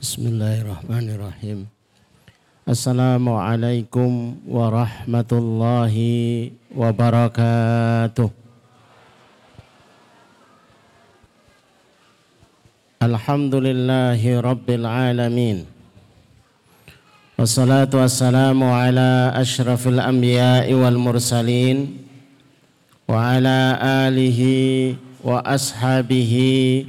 Bismillahirrahmanirrahim. Assalamualaikum warahmatullahi wabarakatuh. Alhamdulillahi rabbil alamin. Wassalatu wassalamu ala ashrafil anbiya'i wal mursalin wa ala alihi wa ashabihi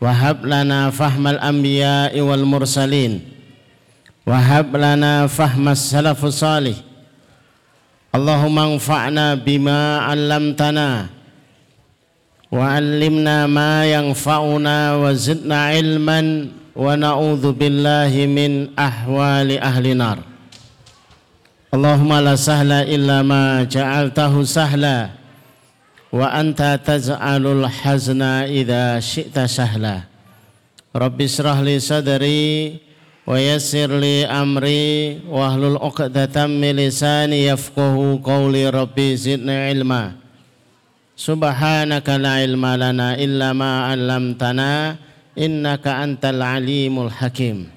sudurana wa tazawwaz an sayyiatina wa hab lana fahmal anbiya'i wal mursalin. Wa hab lana fahmas salafus salih. Allahumma anfa'na bima 'allamtana. Wa 'allimna ma yanfa'una wa zidna ilman. Wa na'udzu billahi wa anta taj'alul hazna idza syi'ta sahla. Rabbi israh li sadri wa yassir li amri wahlul 'uqdatam min lisani yafqahu qawli rabbi zidni ilma. Subhanaka la ilma lana illa ma 'allamtana innaka antal alimul hakim.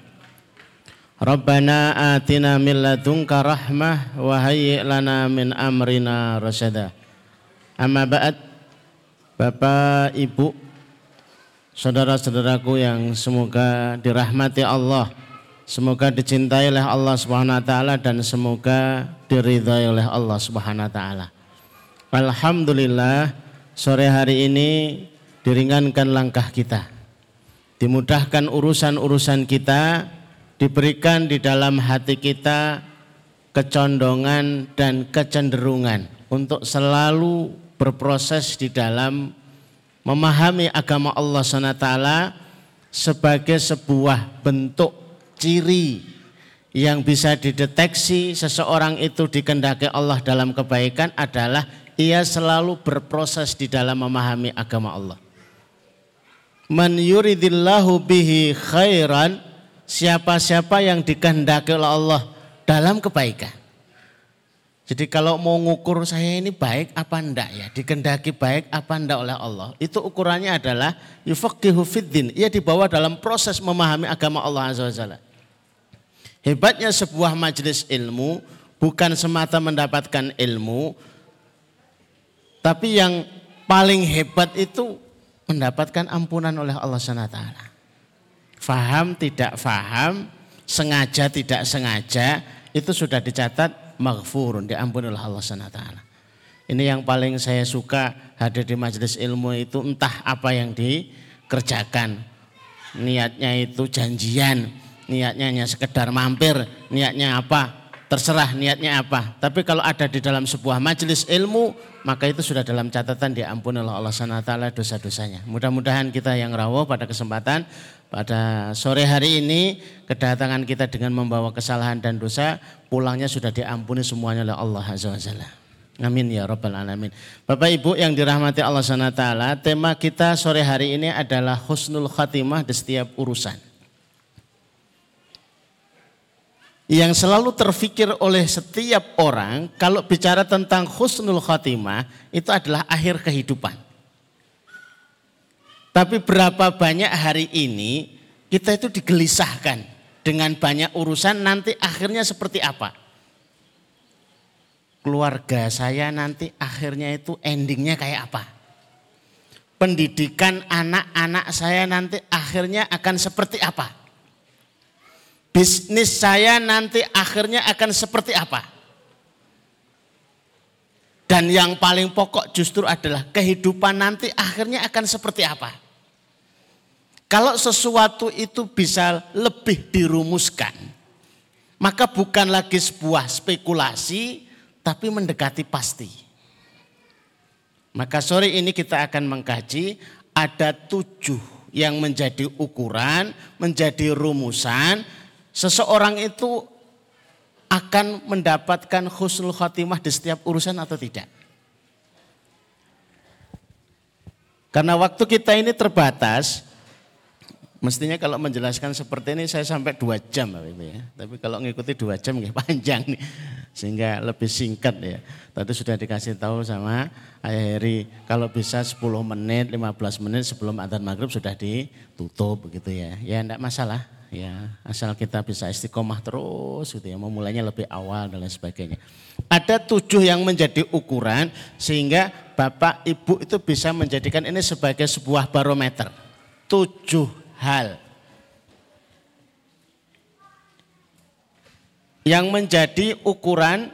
Rabbana atina min ladunka rahmah wa hayyi lana min amrina rasyada Amma ba'd Bapak, Ibu, saudara-saudaraku yang semoga dirahmati Allah Semoga dicintai oleh Allah Subhanahu wa taala dan semoga diridhai oleh Allah Subhanahu wa taala. Alhamdulillah sore hari ini diringankan langkah kita. Dimudahkan urusan-urusan kita, diberikan di dalam hati kita kecondongan dan kecenderungan untuk selalu berproses di dalam memahami agama Allah SWT sebagai sebuah bentuk ciri yang bisa dideteksi seseorang itu dikendaki Allah dalam kebaikan adalah ia selalu berproses di dalam memahami agama Allah. Man yuridillahu bihi khairan siapa-siapa yang dikehendaki oleh Allah dalam kebaikan. Jadi kalau mau ngukur saya ini baik apa enggak ya, dikendaki baik apa enggak oleh Allah. Itu ukurannya adalah yufaqihu fiddin. Ia dibawa dalam proses memahami agama Allah Azza wa. Hebatnya sebuah majelis ilmu bukan semata mendapatkan ilmu, tapi yang paling hebat itu mendapatkan ampunan oleh Allah SWT. Faham tidak faham, sengaja tidak sengaja, itu sudah dicatat maghfurun, diampuni oleh Allah SWT. Ini yang paling saya suka hadir di majelis ilmu itu entah apa yang dikerjakan. Niatnya itu janjian, niatnya hanya sekedar mampir, niatnya apa, terserah niatnya apa. Tapi kalau ada di dalam sebuah majelis ilmu, maka itu sudah dalam catatan diampuni oleh Allah SWT dosa-dosanya. Mudah-mudahan kita yang rawuh pada kesempatan pada sore hari ini kedatangan kita dengan membawa kesalahan dan dosa, pulangnya sudah diampuni semuanya oleh Allah Azza wa Jalla. Amin ya rabbal alamin. Bapak Ibu yang dirahmati Allah SWT, tema kita sore hari ini adalah husnul khatimah di setiap urusan. yang selalu terfikir oleh setiap orang kalau bicara tentang husnul khatimah itu adalah akhir kehidupan. Tapi berapa banyak hari ini kita itu digelisahkan dengan banyak urusan nanti akhirnya seperti apa? Keluarga saya nanti akhirnya itu endingnya kayak apa? Pendidikan anak-anak saya nanti akhirnya akan seperti apa? bisnis saya nanti akhirnya akan seperti apa? Dan yang paling pokok justru adalah kehidupan nanti akhirnya akan seperti apa? Kalau sesuatu itu bisa lebih dirumuskan, maka bukan lagi sebuah spekulasi, tapi mendekati pasti. Maka sore ini kita akan mengkaji ada tujuh yang menjadi ukuran, menjadi rumusan seseorang itu akan mendapatkan khusnul khotimah di setiap urusan atau tidak? Karena waktu kita ini terbatas, mestinya kalau menjelaskan seperti ini saya sampai dua jam ya. Tapi kalau ngikuti dua jam ya panjang nih, sehingga lebih singkat ya. Tadi sudah dikasih tahu sama Ayah Heri, kalau bisa 10 menit, 15 menit sebelum adzan maghrib sudah ditutup begitu ya. Ya enggak masalah ya. Asal kita bisa istiqomah terus gitu ya memulainya lebih awal dan lain sebagainya. Ada tujuh yang menjadi ukuran sehingga bapak ibu itu bisa menjadikan ini sebagai sebuah barometer. Tujuh hal. Yang menjadi ukuran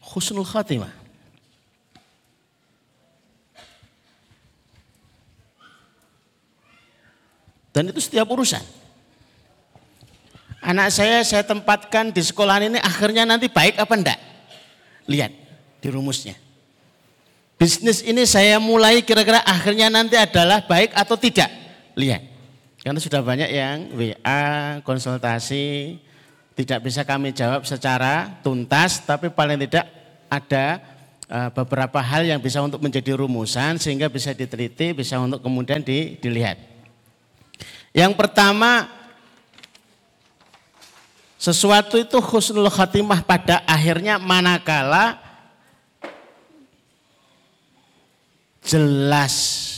husnul khatimah Dan itu setiap urusan. Anak saya saya tempatkan di sekolah ini akhirnya nanti baik apa enggak? Lihat di rumusnya. Bisnis ini saya mulai kira-kira akhirnya nanti adalah baik atau tidak? Lihat. Karena sudah banyak yang WA, konsultasi, tidak bisa kami jawab secara tuntas, tapi paling tidak ada eh, beberapa hal yang bisa untuk menjadi rumusan sehingga bisa diteliti, bisa untuk kemudian dilihat. Yang pertama, sesuatu itu khusnul khatimah pada akhirnya manakala jelas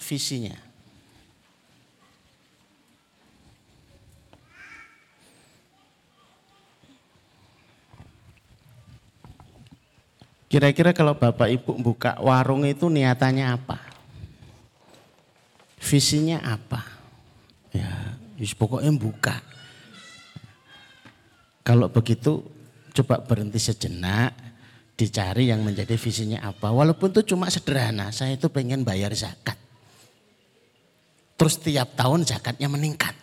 visinya. Kira-kira kalau Bapak Ibu buka warung itu niatannya apa? Visinya apa? Ya, pokoknya buka. Kalau begitu coba berhenti sejenak, dicari yang menjadi visinya apa. Walaupun itu cuma sederhana, saya itu pengen bayar zakat. Terus tiap tahun zakatnya meningkat.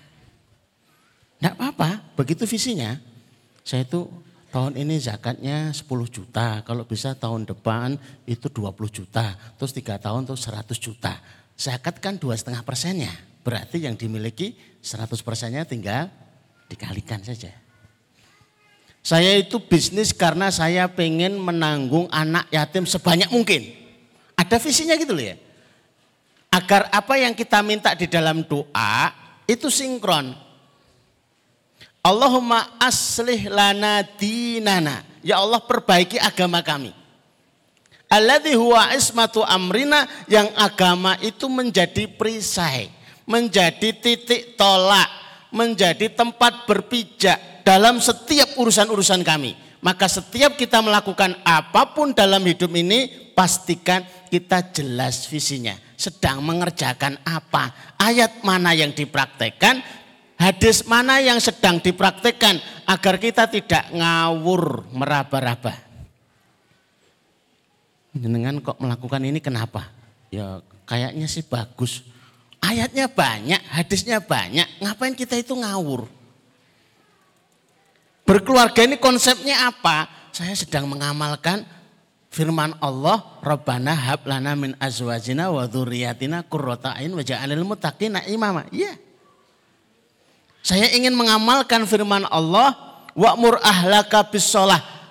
Tidak apa-apa, begitu visinya. Saya itu tahun ini zakatnya 10 juta, kalau bisa tahun depan itu 20 juta, terus tiga tahun itu 100 juta. Zakat kan dua setengah persennya. Berarti yang dimiliki 100 persennya tinggal dikalikan saja. Saya itu bisnis karena saya pengen menanggung anak yatim sebanyak mungkin. Ada visinya gitu loh ya. Agar apa yang kita minta di dalam doa itu sinkron. Allahumma aslih lana dinana. Ya Allah perbaiki agama kami. Alladhi huwa ismatu amrina yang agama itu menjadi perisai menjadi titik tolak, menjadi tempat berpijak dalam setiap urusan-urusan kami. Maka setiap kita melakukan apa pun dalam hidup ini, pastikan kita jelas visinya. Sedang mengerjakan apa, ayat mana yang dipraktekkan, hadis mana yang sedang dipraktekkan, agar kita tidak ngawur meraba-raba. Dengan kok melakukan ini kenapa? Ya kayaknya sih bagus Ayatnya banyak, hadisnya banyak. Ngapain kita itu ngawur? Berkeluarga ini konsepnya apa? Saya sedang mengamalkan firman Allah, Rabbana hab lana min azwajina wa dzurriyyatina qurrata ain waj'alil muttaqina imama. Iya. Saya ingin mengamalkan firman Allah, wa'mur ahlaka bis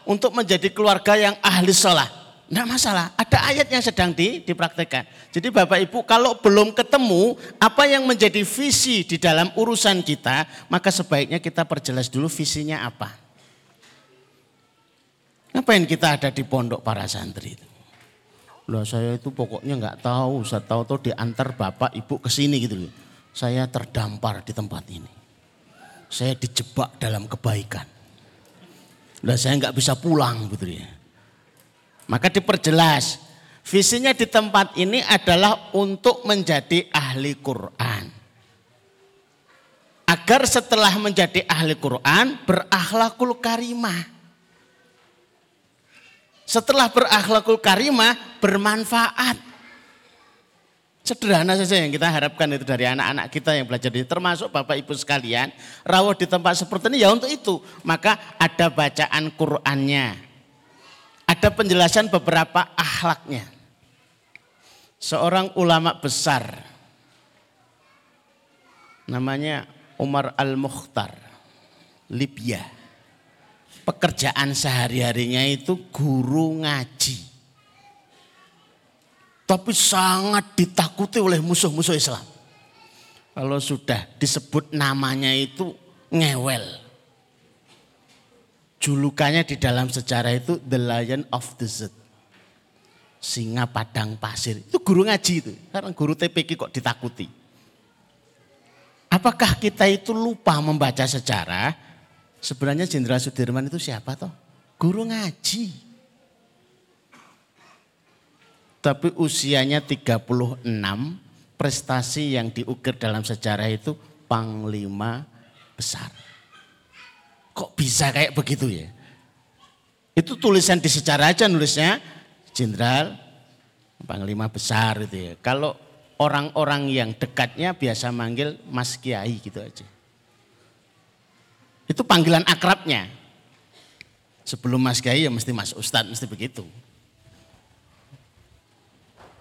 untuk menjadi keluarga yang ahli sholah. Tidak masalah, ada ayat yang sedang di, dipraktekkan. Jadi Bapak Ibu kalau belum ketemu apa yang menjadi visi di dalam urusan kita, maka sebaiknya kita perjelas dulu visinya apa. Ngapain kita ada di pondok para santri itu? Loh saya itu pokoknya nggak tahu, saya tahu tuh diantar Bapak Ibu ke sini gitu loh. Saya terdampar di tempat ini. Saya dijebak dalam kebaikan. Lah saya nggak bisa pulang gitu ya. Maka diperjelas, visinya di tempat ini adalah untuk menjadi ahli Quran. Agar setelah menjadi ahli Quran berakhlakul karimah. Setelah berakhlakul karimah bermanfaat. Sederhana saja yang kita harapkan itu dari anak-anak kita yang belajar di termasuk Bapak Ibu sekalian, rawuh di tempat seperti ini ya untuk itu. Maka ada bacaan Qur'annya, ada penjelasan beberapa akhlaknya. Seorang ulama besar namanya Umar Al-Mukhtar, Libya. Pekerjaan sehari-harinya itu guru ngaji. Tapi sangat ditakuti oleh musuh-musuh Islam. Kalau sudah disebut namanya itu ngewel Julukannya di dalam sejarah itu The Lion of the Desert. Singa padang pasir. Itu guru ngaji itu. Karena guru TPK kok ditakuti. Apakah kita itu lupa membaca sejarah? Sebenarnya Jenderal Sudirman itu siapa toh? Guru ngaji. Tapi usianya 36, prestasi yang diukir dalam sejarah itu panglima besar. Kok bisa kayak begitu ya? Itu tulisan di sejarah aja nulisnya jenderal panglima besar itu ya. Kalau orang-orang yang dekatnya biasa manggil Mas Kiai gitu aja. Itu panggilan akrabnya. Sebelum Mas Kiai ya mesti Mas Ustadz, mesti begitu.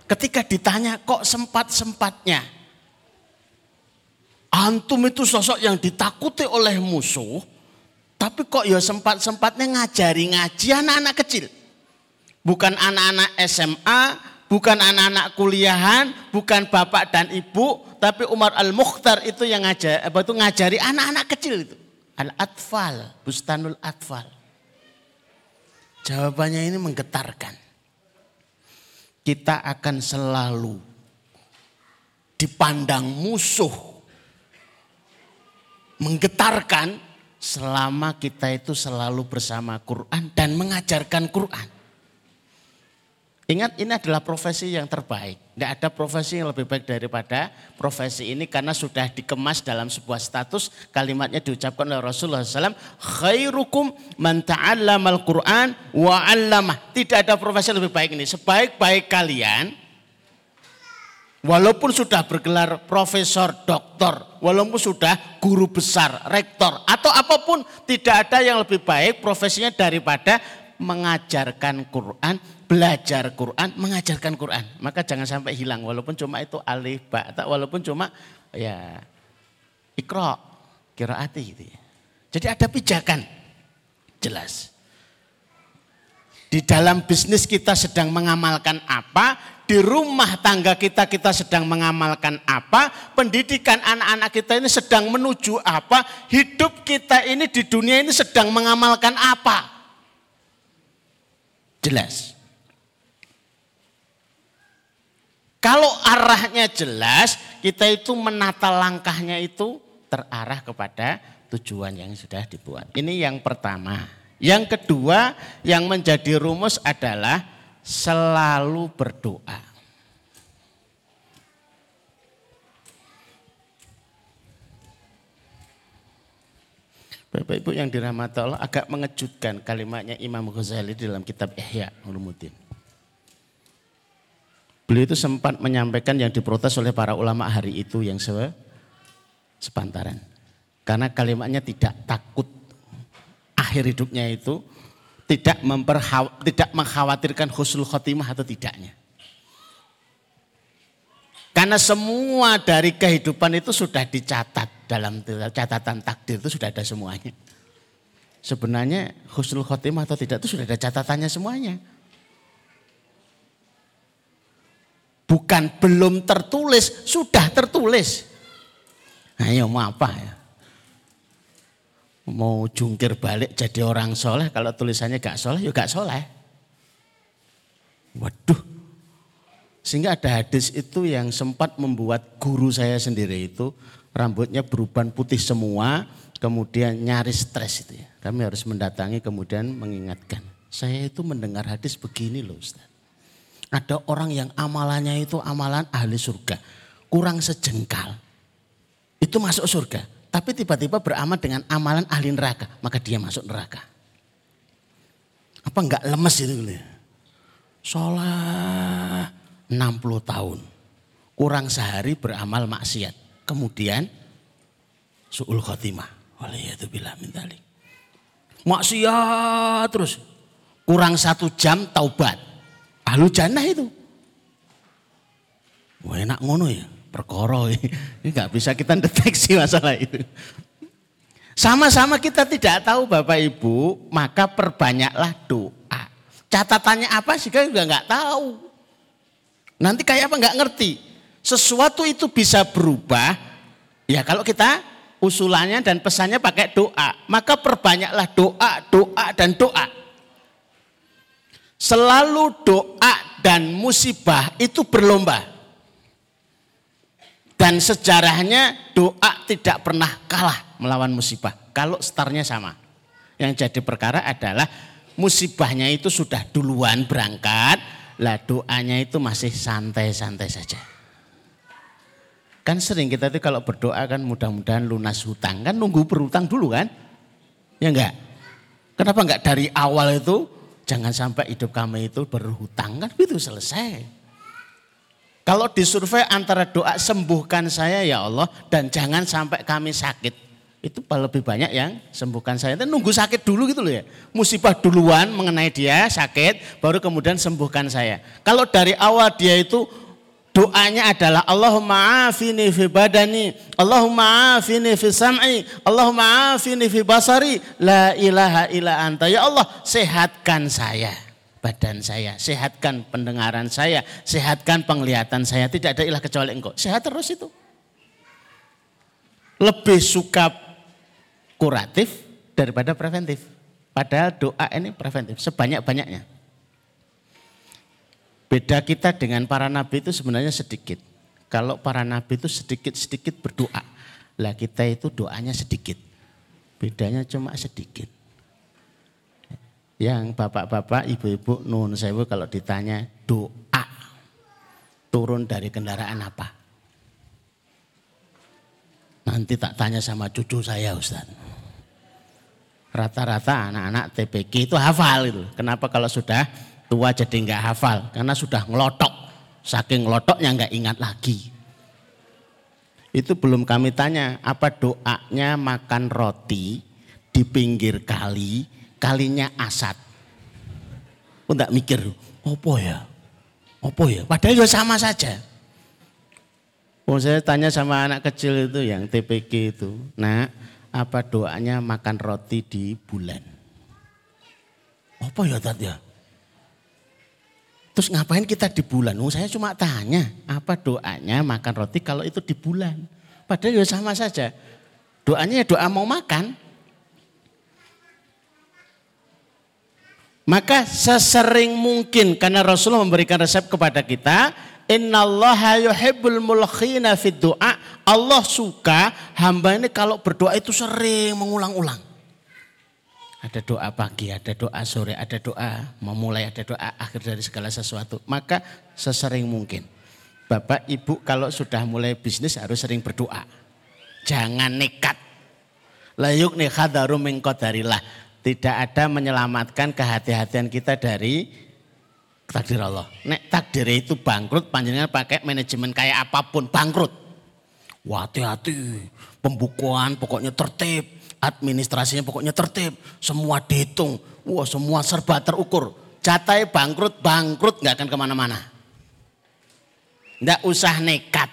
Ketika ditanya kok sempat-sempatnya. Antum itu sosok yang ditakuti oleh musuh. Tapi kok ya sempat-sempatnya ngajari ngaji anak-anak kecil. Bukan anak-anak SMA, bukan anak-anak kuliahan, bukan bapak dan ibu, tapi Umar Al-Mukhtar itu yang ngajar, apa itu ngajari anak-anak kecil itu. Al-Atfal, Bustanul Atfal. Jawabannya ini menggetarkan. Kita akan selalu dipandang musuh. Menggetarkan selama kita itu selalu bersama Quran dan mengajarkan Quran. Ingat ini adalah profesi yang terbaik. Tidak ada profesi yang lebih baik daripada profesi ini karena sudah dikemas dalam sebuah status kalimatnya diucapkan oleh Rasulullah SAW. Khairukum man al Quran wa 'allamah. Tidak ada profesi yang lebih baik ini. Sebaik-baik kalian Walaupun sudah bergelar profesor, doktor, walaupun sudah guru besar, rektor, atau apa pun, tidak ada yang lebih baik profesinya daripada mengajarkan Quran, belajar Quran, mengajarkan Quran. Maka jangan sampai hilang, walaupun cuma itu alif, ba, walaupun cuma ya ikro, kiraati gitu ya. Jadi ada pijakan, jelas. Di dalam bisnis kita sedang mengamalkan apa, di rumah tangga kita kita sedang mengamalkan apa, pendidikan anak-anak kita ini sedang menuju apa, hidup kita ini di dunia ini sedang mengamalkan apa. Jelas. Kalau arahnya jelas, kita itu menata langkahnya itu terarah kepada tujuan yang sudah dibuat. Ini yang pertama. Yang kedua yang menjadi rumus adalah selalu berdoa. Bapak Ibu yang dirahmati Allah agak mengejutkan kalimatnya Imam Ghazali dalam kitab Ihya Ulumuddin. Beliau itu sempat menyampaikan yang diprotes oleh para ulama hari itu yang se sepantaran. Karena kalimatnya tidak takut akhir hidupnya itu tidak tidak mengkhawatirkan husnul khotimah atau tidaknya. Karena semua dari kehidupan itu sudah dicatat dalam catatan takdir itu sudah ada semuanya. Sebenarnya husnul khotimah atau tidak itu sudah ada catatannya semuanya. Bukan belum tertulis, sudah tertulis. Ayo mau apa ya? Mau jungkir balik jadi orang soleh kalau tulisannya gak soleh ya gak soleh. Waduh. Sehingga ada hadis itu yang sempat membuat guru saya sendiri itu rambutnya beruban putih semua, kemudian nyaris stres itu ya. Kami harus mendatangi kemudian mengingatkan. Saya itu mendengar hadis begini loh Ustaz. Ada orang yang amalannya itu amalan ahli surga. Kurang sejengkal. Itu masuk surga. Tapi tiba-tiba beramal dengan amalan ahli neraka, maka dia masuk neraka. Apa enggak lemes itu? Sholat 60 tahun. Kurang sehari beramal maksiat. Kemudian su'ul khotimah. Waliyatubillah min. Maksiat terus. Kurang satu jam taubat. Ahlu jannah itu. Wah enak ngono ya. Perkara ini nggak bisa kita deteksi masalah itu. Sama-sama kita tidak tahu Bapak Ibu, maka perbanyaklah doa. Catatannya apa sih kan juga nggak tahu. Nanti kayak apa nggak ngerti. Sesuatu itu bisa berubah, ya kalau kita usulannya dan pesannya pakai doa, maka perbanyaklah doa, doa dan doa. Selalu doa dan musibah itu berlomba. Dan sejarahnya doa tidak pernah kalah melawan musibah. Kalau startnya sama. Yang jadi perkara adalah musibahnya itu sudah duluan berangkat. Lah doanya itu masih santai-santai saja. Kan sering kita itu kalau berdoa kan mudah-mudahan lunas hutang. Kan nunggu berhutang dulu kan? Ya enggak? Kenapa enggak dari awal itu Jangan sampai hidup kami itu berhutang kan itu selesai. Kalau disurvei antara doa sembuhkan saya ya Allah dan jangan sampai kami sakit. Itu lebih banyak yang sembuhkan saya. Itu nunggu sakit dulu gitu loh ya. Musibah duluan mengenai dia sakit baru kemudian sembuhkan saya. Kalau dari awal dia itu Doanya adalah Allahumma afini fi badani, Allahumma afini fi sam'i, Allahumma afini fi basari, la ilaha illa anta. Ya Allah, sehatkan saya, badan saya, sehatkan pendengaran saya, sehatkan penglihatan saya. Tidak ada ilah kecuali engkau. Sehat terus itu. Lebih suka kuratif daripada preventif. Padahal doa ini preventif, sebanyak-banyaknya. Beda kita dengan para nabi itu sebenarnya sedikit. Kalau para nabi itu sedikit-sedikit berdoa. Lah kita itu doanya sedikit. Bedanya cuma sedikit. Yang bapak-bapak, ibu-ibu, nun sewu kalau ditanya doa turun dari kendaraan apa? Nanti tak tanya sama cucu saya Ustaz. Rata-rata anak-anak TPK itu hafal itu. Kenapa kalau sudah tua jadi nggak hafal karena sudah ngelotok. Saking ngelotoknya nggak ingat lagi. Itu belum kami tanya apa doanya makan roti di pinggir kali, kalinya asat. Oh enggak mikir, opo ya? Opo ya? Padahal ya sama saja. Oh saya tanya sama anak kecil itu yang TPK itu, nah apa doanya makan roti di bulan? Apa ya tadi ya? Terus ngapain kita di bulan? Oh, saya cuma tanya, apa doanya makan roti kalau itu di bulan? Padahal ya sama saja. Doanya ya doa mau makan. Maka sesering mungkin karena Rasulullah memberikan resep kepada kita, Innallaha yuhibbul mulkhina fid doa. Allah suka hamba ini kalau berdoa itu sering mengulang-ulang. Ada doa pagi, ada doa sore, ada doa memulai, ada doa akhir dari segala sesuatu. Maka sesering mungkin. Bapak, Ibu kalau sudah mulai bisnis harus sering berdoa. Jangan nekat. Layuk nekhadaru mengkodarilah. Tidak ada menyelamatkan kehati-hatian kita dari takdir Allah. Nek takdir itu bangkrut, panjenengan pakai manajemen kayak apa pun, bangkrut. Hati-hati, pembukuan pokoknya tertib administrasinya pokoknya tertib, semua dihitung, wah semua serba terukur. Catai bangkrut, bangkrut nggak akan ke mana-mana. Nggak usah nekat.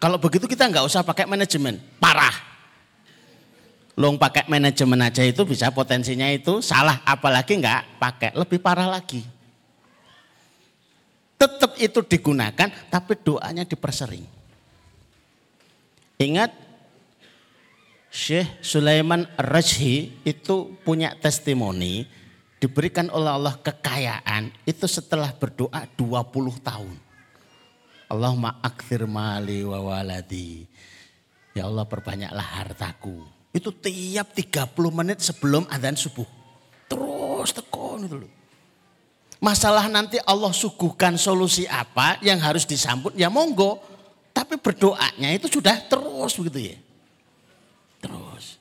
Kalau begitu kita nggak usah pakai manajemen, parah. Long pakai manajemen aja itu bisa potensinya itu salah, apalagi nggak pakai, lebih parah lagi. Tetap itu digunakan, tapi doanya dipersering. Ingat Syekh Sulaiman Rajhi itu punya testimoni diberikan oleh Allah kekayaan itu setelah berdoa 20 tahun. Allahumma akthir mali wa waladi. Ya Allah perbanyaklah hartaku. Itu tiap 30 menit sebelum adzan subuh. Terus tekon itu loh. Masalah nanti Allah suguhkan solusi apa yang harus disambut ya monggo. Tapi berdoanya itu sudah terus begitu ya terus.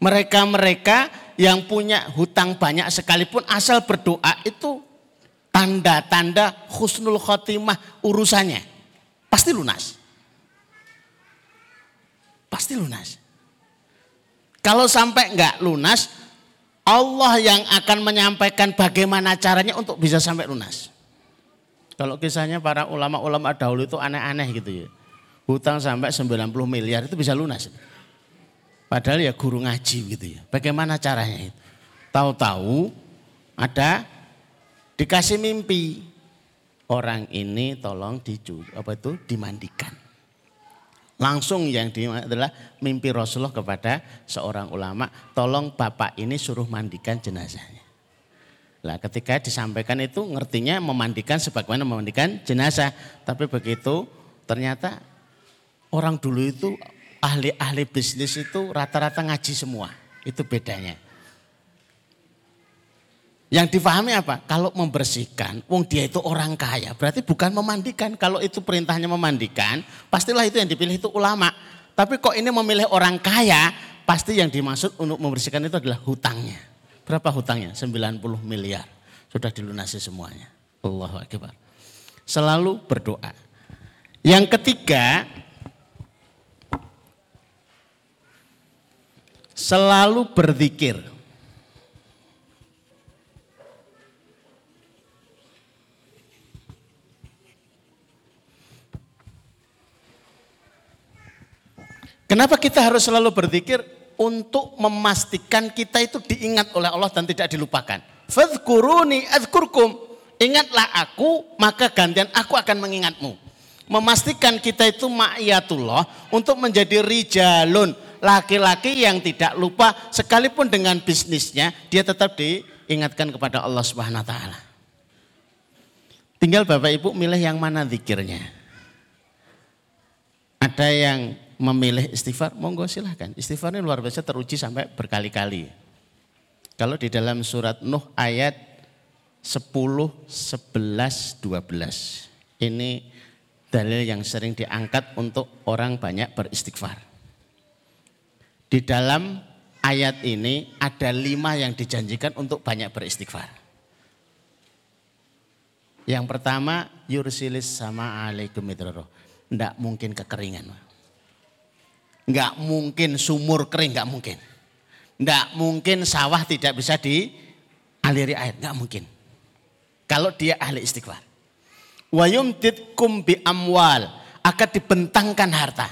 Mereka-mereka yang punya hutang banyak sekalipun asal berdoa itu tanda-tanda husnul khotimah urusannya. Pasti lunas. Pasti lunas. Kalau sampai enggak lunas, Allah yang akan menyampaikan bagaimana caranya untuk bisa sampai lunas. Kalau kisahnya para ulama-ulama dahulu itu aneh-aneh gitu ya. hutang sampai 90 miliar itu bisa lunas. Padahal ya guru ngaji gitu ya. Bagaimana caranya itu? Tahu-tahu ada dikasih mimpi. Orang ini tolong dicu, apa itu dimandikan. Langsung yang di, adalah mimpi Rasulullah kepada seorang ulama, tolong bapak ini suruh mandikan jenazahnya. Lah ketika disampaikan itu ngertinya memandikan sebagaimana memandikan jenazah. Tapi begitu ternyata orang dulu itu ahli-ahli bisnis itu rata-rata ngaji semua. Itu bedanya. Yang difahami apa? Kalau membersihkan, wong dia itu orang kaya, berarti bukan memandikan. Kalau itu perintahnya memandikan, pastilah itu yang dipilih itu ulama. Tapi kok ini memilih orang kaya, pasti yang dimaksud untuk membersihkan itu adalah hutangnya. Berapa hutangnya? 90 miliar. Sudah dilunasi semuanya. Allahu Akbar. Selalu berdoa. Yang ketiga, selalu berzikir. Kenapa kita harus selalu berzikir? Untuk memastikan kita itu diingat oleh Allah dan tidak dilupakan. Fadhkuruni adhkurkum. Ingatlah aku, maka gantian aku akan mengingatmu. Memastikan kita itu ma'iyatullah untuk menjadi rijalun laki-laki yang tidak lupa sekalipun dengan bisnisnya dia tetap diingatkan kepada Allah Subhanahu taala. Tinggal Bapak Ibu milih yang mana zikirnya. Ada yang memilih istighfar, monggo silahkan. Istighfar ini luar biasa teruji sampai berkali-kali. Kalau di dalam surat Nuh ayat 10, 11, 12. Ini dalil yang sering diangkat untuk orang banyak beristighfar. Di dalam ayat ini ada lima yang dijanjikan untuk banyak beristighfar. Yang pertama, yursilis sama alaikum. Tidak mungkin kekeringan. Nggak mungkin sumur kering, nggak mungkin. Nggak mungkin sawah tidak bisa dialiri air, nggak mungkin. Kalau dia ahli istighfar. Wa yumtidkum bi amwal, akan dibentangkan harta.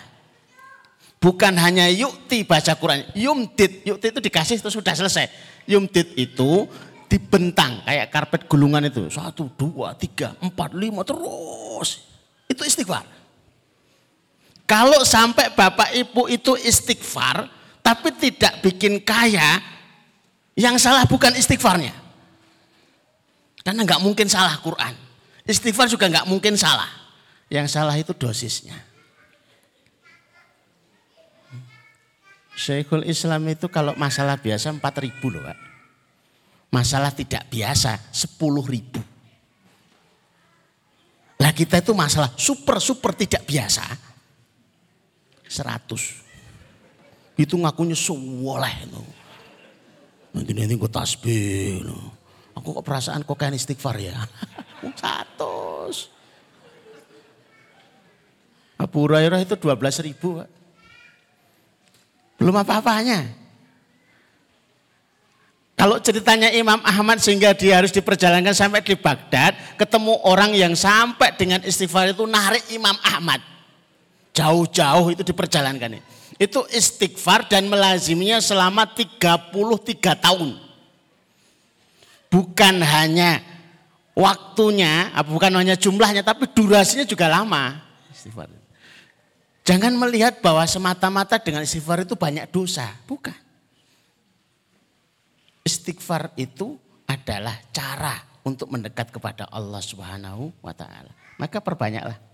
Bukan hanya yukti baca Quran, yumtit, yukti itu dikasih itu sudah selesai. Yumtit itu dibentang kayak karpet gulungan itu. Satu, dua, tiga, empat, lima, terus. Itu istighfar. Kalau sampai bapak ibu itu istighfar, tapi tidak bikin kaya, yang salah bukan istighfarnya. Karena nggak mungkin salah Quran. Istighfar juga nggak mungkin salah. Yang salah itu dosisnya. Syekhul Islam itu kalau masalah biasa 4 ribu loh Pak. Masalah tidak biasa 10 ribu. Lah kita itu masalah super-super tidak biasa 100. Itu ngakunya sewoleh. Nanti nanti gue tasbih. Aku kok perasaan kok kayak istighfar ya. Satu. Abu Hurairah itu 12 ribu. Belum apa-apanya. Kalau ceritanya Imam Ahmad sehingga dia harus diperjalankan sampai di Baghdad, ketemu orang yang sampai dengan istighfar itu narik Imam Ahmad. Jauh-jauh itu diperjalankan. Itu istighfar dan melaziminya selama 33 tahun. Bukan hanya waktunya, bukan hanya jumlahnya, tapi durasinya juga lama. Istighfar. Jangan melihat bahwa semata-mata dengan istighfar itu banyak dosa. Bukan. Istighfar itu adalah cara untuk mendekat kepada Allah Subhanahu wa taala. Maka perbanyaklah.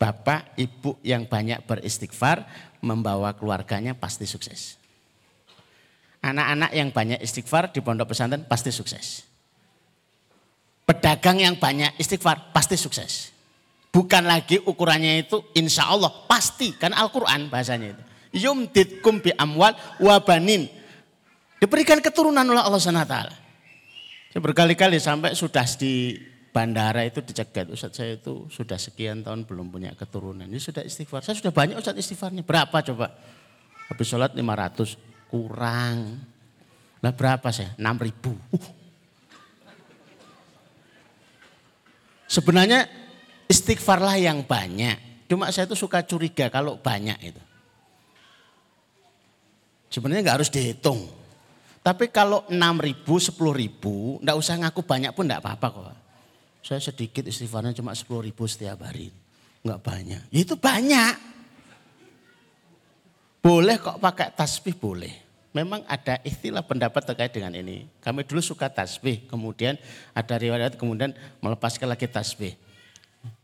Bapak, ibu yang banyak beristighfar membawa keluarganya pasti sukses. Anak-anak yang banyak istighfar di pondok pesantren pasti sukses. Pedagang yang banyak istighfar pasti sukses. Bukan lagi ukurannya itu insya Allah pasti kan Al-Quran bahasanya itu. Yumditkum bi amwal wabanin. Diberikan keturunan oleh Allah SWT. Saya berkali-kali sampai sudah di bandara itu dicegat. Ustaz saya itu sudah sekian tahun belum punya keturunan. Ini sudah istighfar. Saya sudah banyak Ustaz istighfarnya. Berapa coba? Habis sholat 500. Kurang. Nah berapa saya? 6 ribu. Uh. Sebenarnya istighfarlah yang banyak. Cuma saya tuh suka curiga kalau banyak itu. Sebenarnya nggak harus dihitung. Tapi kalau 6 ribu, 10 ribu, nggak usah ngaku banyak pun nggak apa-apa kok. Saya sedikit istighfarnya cuma 10 ribu setiap hari. Nggak banyak. Ya itu banyak. Boleh kok pakai tasbih boleh. Memang ada istilah pendapat terkait dengan ini. Kami dulu suka tasbih, kemudian ada riwayat kemudian melepaskan lagi tasbih.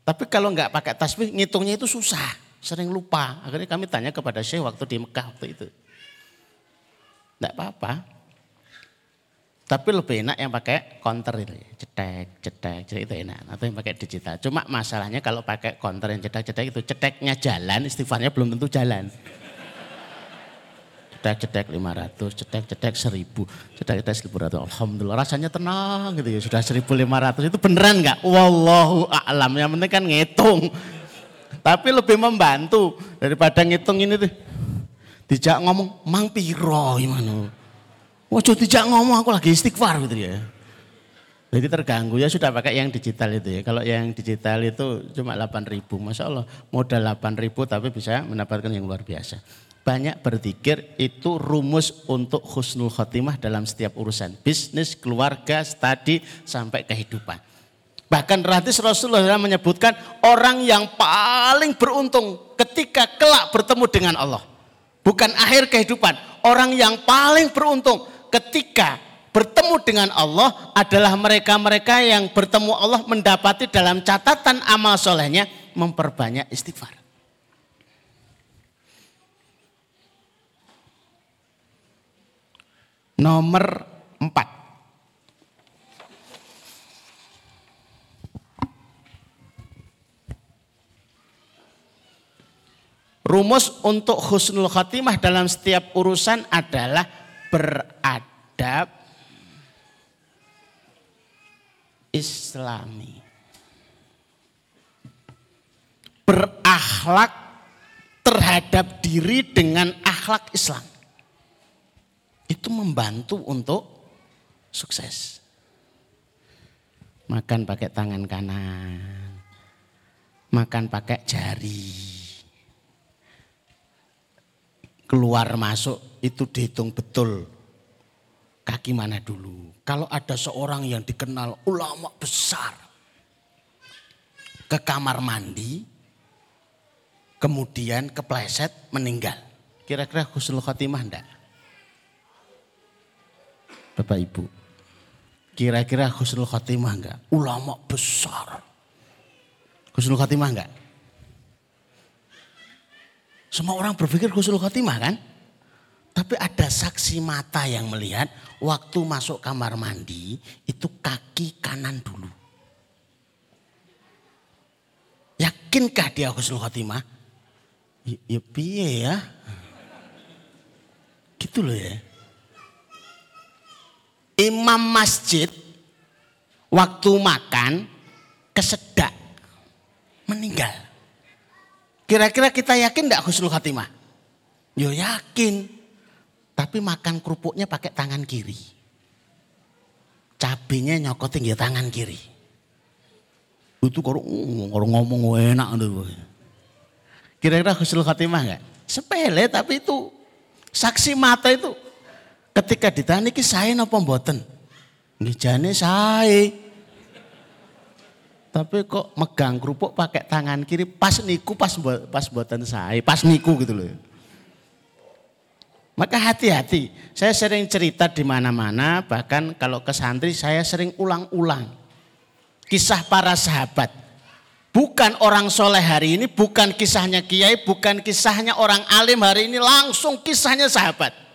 Tapi kalau nggak pakai tasbih, ngitungnya itu susah, sering lupa. Akhirnya kami tanya kepada Syekh waktu di Mekah waktu itu. Tidak apa-apa. Tapi lebih enak yang pakai counter itu, cetek, cetek, cetek itu enak. Atau yang pakai digital. Cuma masalahnya kalau pakai counter yang cetek, cetek itu ceteknya jalan, istighfarnya belum tentu jalan cetek-cetek 500, cetek-cetek 1000, cetek-cetek 1100. Alhamdulillah rasanya tenang gitu ya. Sudah 1500 itu beneran enggak? Wallahu a'lam. Yang penting kan ngitung. Tapi lebih membantu daripada ngitung ini tuh. Dijak ngomong, mang piro gimana? Wajo dijak ngomong aku lagi istighfar gitu ya. Jadi terganggu ya sudah pakai yang digital itu ya. Kalau yang digital itu cuma 8 ribu. Masya Allah modal 8 ribu tapi bisa mendapatkan yang luar biasa banyak berzikir itu rumus untuk husnul khotimah dalam setiap urusan bisnis, keluarga, studi sampai kehidupan. Bahkan hadis Rasulullah menyebutkan orang yang paling beruntung ketika kelak bertemu dengan Allah. Bukan akhir kehidupan. Orang yang paling beruntung ketika bertemu dengan Allah adalah mereka-mereka yang bertemu Allah mendapati dalam catatan amal solehnya memperbanyak istighfar. nomor 4. Rumus untuk husnul khatimah dalam setiap urusan adalah beradab islami. Berakhlak terhadap diri dengan akhlak Islam itu membantu untuk sukses. Makan pakai tangan kanan, makan pakai jari. Keluar masuk itu dihitung betul kaki mana dulu. Kalau ada seorang yang dikenal ulama besar ke kamar mandi, kemudian kepleset meninggal. Kira-kira khusnul khatimah enggak? Bapak Ibu. Kira-kira khusnul khatimah enggak? Ulama besar. Khusnul khatimah enggak? Semua orang berpikir khusnul khatimah kan? Tapi ada saksi mata yang melihat waktu masuk kamar mandi itu kaki kanan dulu. Yakinkah dia khusnul khatimah? Ya, ya piye ya? Gitu loh ya imam masjid waktu makan kesedak meninggal. Kira-kira kita yakin tidak husnul khatimah? Yo yakin. Tapi makan kerupuknya pakai tangan kiri. Cabenya nyokotin ya tangan kiri. Itu kalau ngomong enak. Kira-kira husnul khatimah enggak? Sepele tapi itu saksi mata itu Ketika ditanya iki saya napa mboten? Nggih jane saya. Tapi kok megang kerupuk pakai tangan kiri pas niku pas pas buatan saya, pas niku gitu loh. Maka hati-hati. Saya sering cerita di mana-mana, bahkan kalau ke santri saya sering ulang-ulang. Kisah para sahabat. Bukan orang soleh hari ini, bukan kisahnya kiai, bukan kisahnya orang alim hari ini, langsung kisahnya sahabat.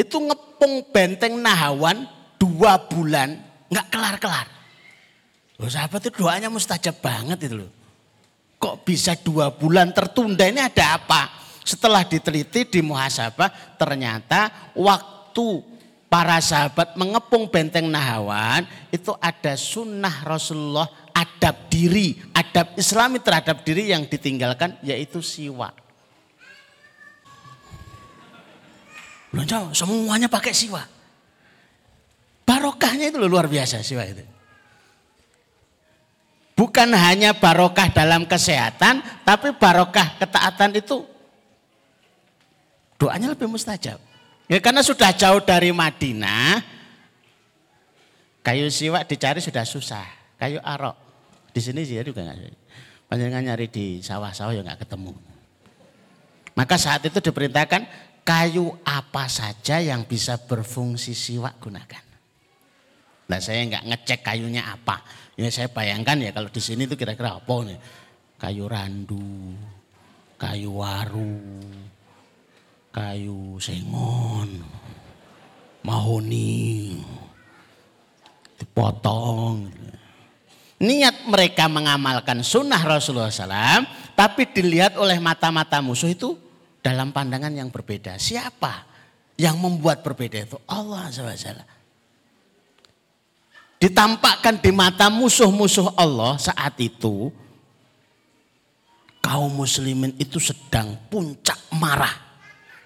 itu ngepung benteng Nahawan dua bulan nggak kelar-kelar. Loh sahabat itu doanya mustajab banget itu loh. Kok bisa dua bulan tertunda ini ada apa? Setelah diteliti di muhasabah ternyata waktu para sahabat mengepung benteng Nahawan itu ada sunnah Rasulullah adab diri, adab islami terhadap diri yang ditinggalkan yaitu siwak. Belanja semuanya pakai siwa. Barokahnya itu luar biasa siwa itu. Bukan hanya barokah dalam kesehatan, tapi barokah ketaatan itu doanya lebih mustajab. Ya karena sudah jauh dari Madinah, kayu siwak dicari sudah susah. Kayu arok di sini sih juga nggak. Panjangan nyari di sawah-sawah ya nggak ketemu. Maka saat itu diperintahkan kayu apa saja yang bisa berfungsi siwak gunakan. Nah saya nggak ngecek kayunya apa. Ya saya bayangkan ya kalau di sini itu kira-kira apa nih. Kayu randu, kayu waru, kayu sengon, mahoni, dipotong. Niat mereka mengamalkan sunnah Rasulullah SAW, tapi dilihat oleh mata-mata musuh itu dalam pandangan yang berbeda. Siapa yang membuat berbeda itu? Allah SWT. Ditampakkan di mata musuh-musuh Allah saat itu, kaum muslimin itu sedang puncak marah.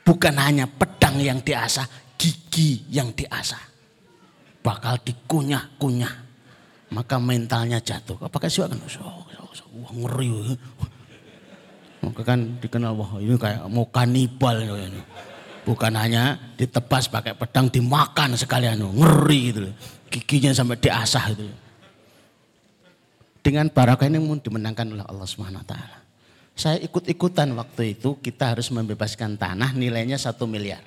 Bukan hanya pedang yang diasah, gigi yang diasah. Bakal dikunyah-kunyah maka mentalnya jatuh. Apakah sih kan? Wah ngeri. Maka kan dikenal wah ini kayak mau kanibal. Bukan hanya ditebas pakai pedang dimakan sekalian ngeri gitu. Giginya sampai diasah itu. Dengan barakah ini pun dimenangkan oleh Allah Subhanahu wa taala. Saya ikut-ikutan waktu itu kita harus membebaskan tanah nilainya satu miliar.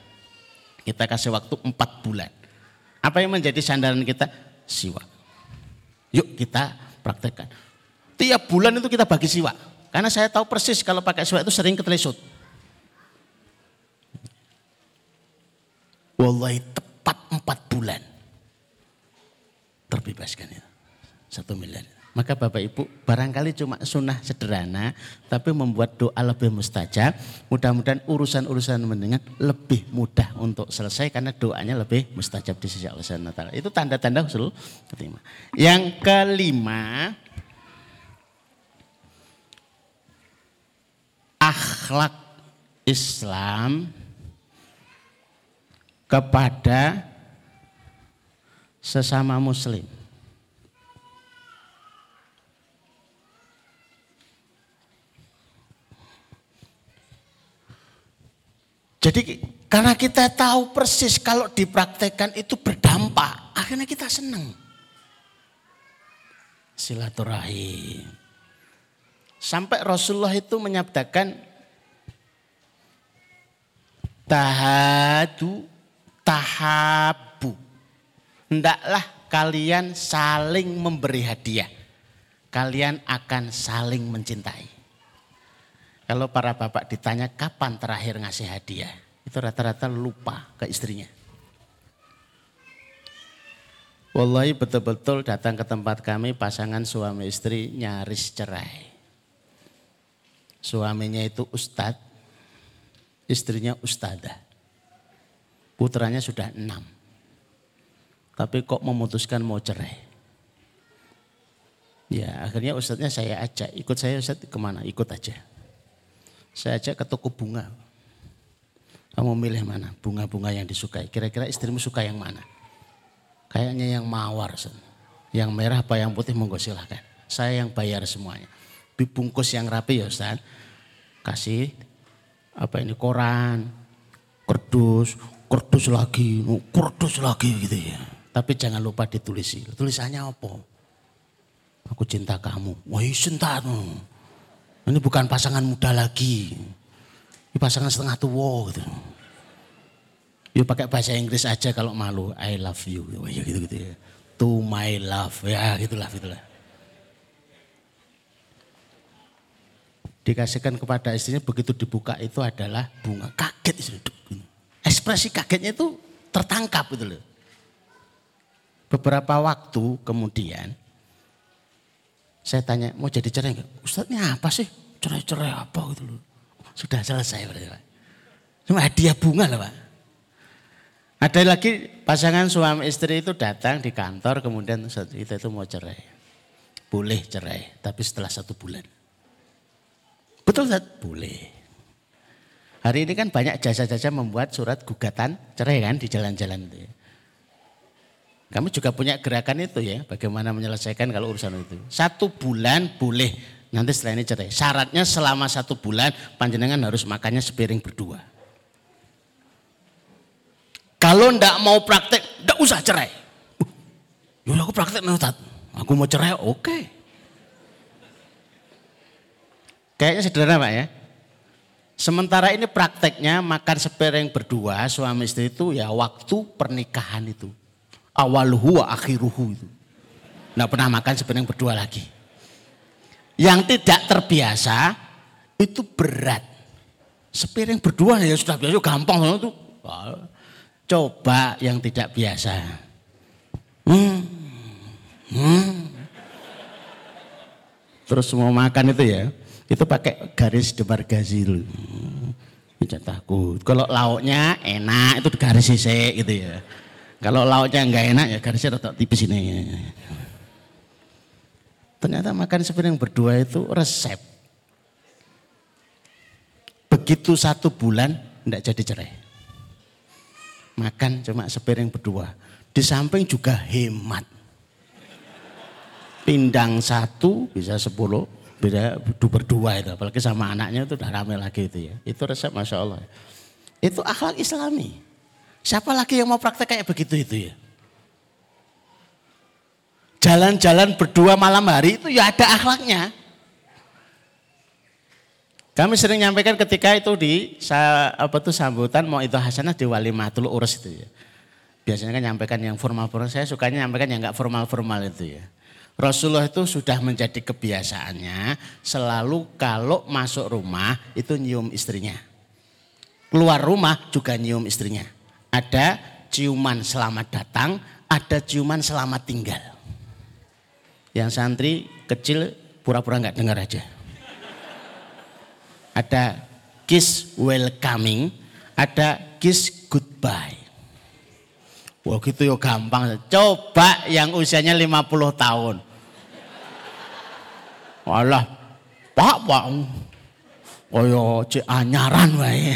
Kita kasih waktu empat bulan. Apa yang menjadi sandaran kita? Siwak. Yuk kita praktekkan. Tiap bulan itu kita bagi siwak. Karena saya tahu persis kalau pakai siwak itu sering ketelesut. Wallahi tepat empat bulan. Terbebaskan itu. Satu miliar. Maka Bapak Ibu barangkali cuma sunnah sederhana tapi membuat doa lebih mustajab. Mudah-mudahan urusan-urusan mendengar lebih mudah untuk selesai karena doanya lebih mustajab di sisi Allah SWT. Itu tanda-tanda usul keterima. Yang kelima, akhlak Islam kepada sesama muslim. Jadi karena kita tahu persis kalau dipraktekkan itu berdampak, akhirnya kita senang. Silaturahim. Sampai Rasulullah itu menyabdakan tahadu tahabu. Hendaklah kalian saling memberi hadiah. Kalian akan saling mencintai. Kalau para bapak ditanya kapan terakhir ngasih hadiah, itu rata-rata lupa ke istrinya. Wallahi betul-betul datang ke tempat kami pasangan suami istri nyaris cerai. Suaminya itu ustadz, istrinya ustadzah. Putranya sudah enam. Tapi kok memutuskan mau cerai. Ya akhirnya ustadznya saya ajak, ikut saya ustadz ke mana? Ikut aja. Saya ajak ke toko bunga. Kamu milih mana? Bunga-bunga yang disukai. Kira-kira istrimu suka yang mana? Kayaknya yang mawar. Sen. Yang merah apa yang putih monggo silahkan. Saya yang bayar semuanya. Dibungkus yang rapi ya Ustaz. Kasih apa ini koran, kerdus, kerdus lagi, kerdus lagi gitu ya. Tapi jangan lupa ditulisi. Tulisannya apa? Aku cinta kamu. Wah, cinta ini bukan pasangan muda lagi. Ini pasangan setengah tua gitu. Yuk pakai bahasa Inggris aja kalau malu. I love you. Ya gitu-gitu ya. To my love. Ya gitulah gitulah. Dikasihkan kepada istrinya begitu dibuka itu adalah bunga. Kaget istri. Ekspresi kagetnya itu tertangkap gitu loh. Beberapa waktu kemudian saya tanya, mau jadi cerai enggak? Ustaz ini apa sih? Cerai-cerai apa gitu loh. Sudah selesai berarti Pak. Cuma hadiah bunga lah Pak. Ada lagi pasangan suami istri itu datang di kantor kemudian kita itu mau cerai. Boleh cerai, tapi setelah satu bulan. Betul Ustaz? Boleh. Hari ini kan banyak jasa-jasa membuat surat gugatan cerai kan di jalan-jalan itu. Ya. Kami juga punya gerakan itu ya, bagaimana menyelesaikan kalau urusan itu. Satu bulan boleh, nanti setelah ini cerai. Syaratnya selama satu bulan panjenengan harus makannya sepiring berdua. Kalau ndak mau praktek, ndak usah cerai. Uh, ya aku praktek Ustaz. Aku mau cerai, oke. Okay. Kayaknya sederhana Pak ya. Sementara ini prakteknya makan sepiring berdua suami istri itu ya waktu pernikahan itu. Awaluhu wa akhiruhu itu. Nggak pernah makan sepiring berdua lagi. Yang tidak terbiasa itu berat. Sepiring berdua ya sudah biasa gampang itu. Coba yang tidak biasa. Hmm. Hmm. Terus mau makan itu ya itu pakai garis demarkasi dulu. Tidak takut. Kalau lauknya enak itu garis sisik gitu ya. Kalau lauknya enggak enak ya garisnya tetap tipis ini. Ternyata makan sepiring berdua itu resep. Begitu satu bulan enggak jadi cerai. Makan cuma sepiring berdua. Di samping juga hemat. Pindang satu bisa sepuluh, beda berdua itu apalagi sama anaknya itu udah rame lagi itu ya itu resep masya Allah itu akhlak Islami siapa lagi yang mau praktek kayak begitu itu ya? Jalan-jalan berdua malam hari itu ya ada akhlaknya. Kami sering nyampaikan ketika itu di apa tuh sambutan mau itu hasanah di wali matul urus itu ya. Biasanya kan nyampaikan yang formal-formal. Saya sukanya nyampaikan yang nggak formal-formal itu ya. Rasulullah itu sudah menjadi kebiasaannya selalu kalau masuk rumah itu nyium istrinya. Keluar rumah juga nyium istrinya. Ada ciuman selamat datang, ada ciuman selamat tinggal. Yang santri kecil pura-pura nggak dengar aja. Ada kiss welcoming, ada kiss goodbye. Wah gitu ya gampang. Coba yang usianya 50 tahun. Walah, Pak, Pak. Kaya cek anyaran wae.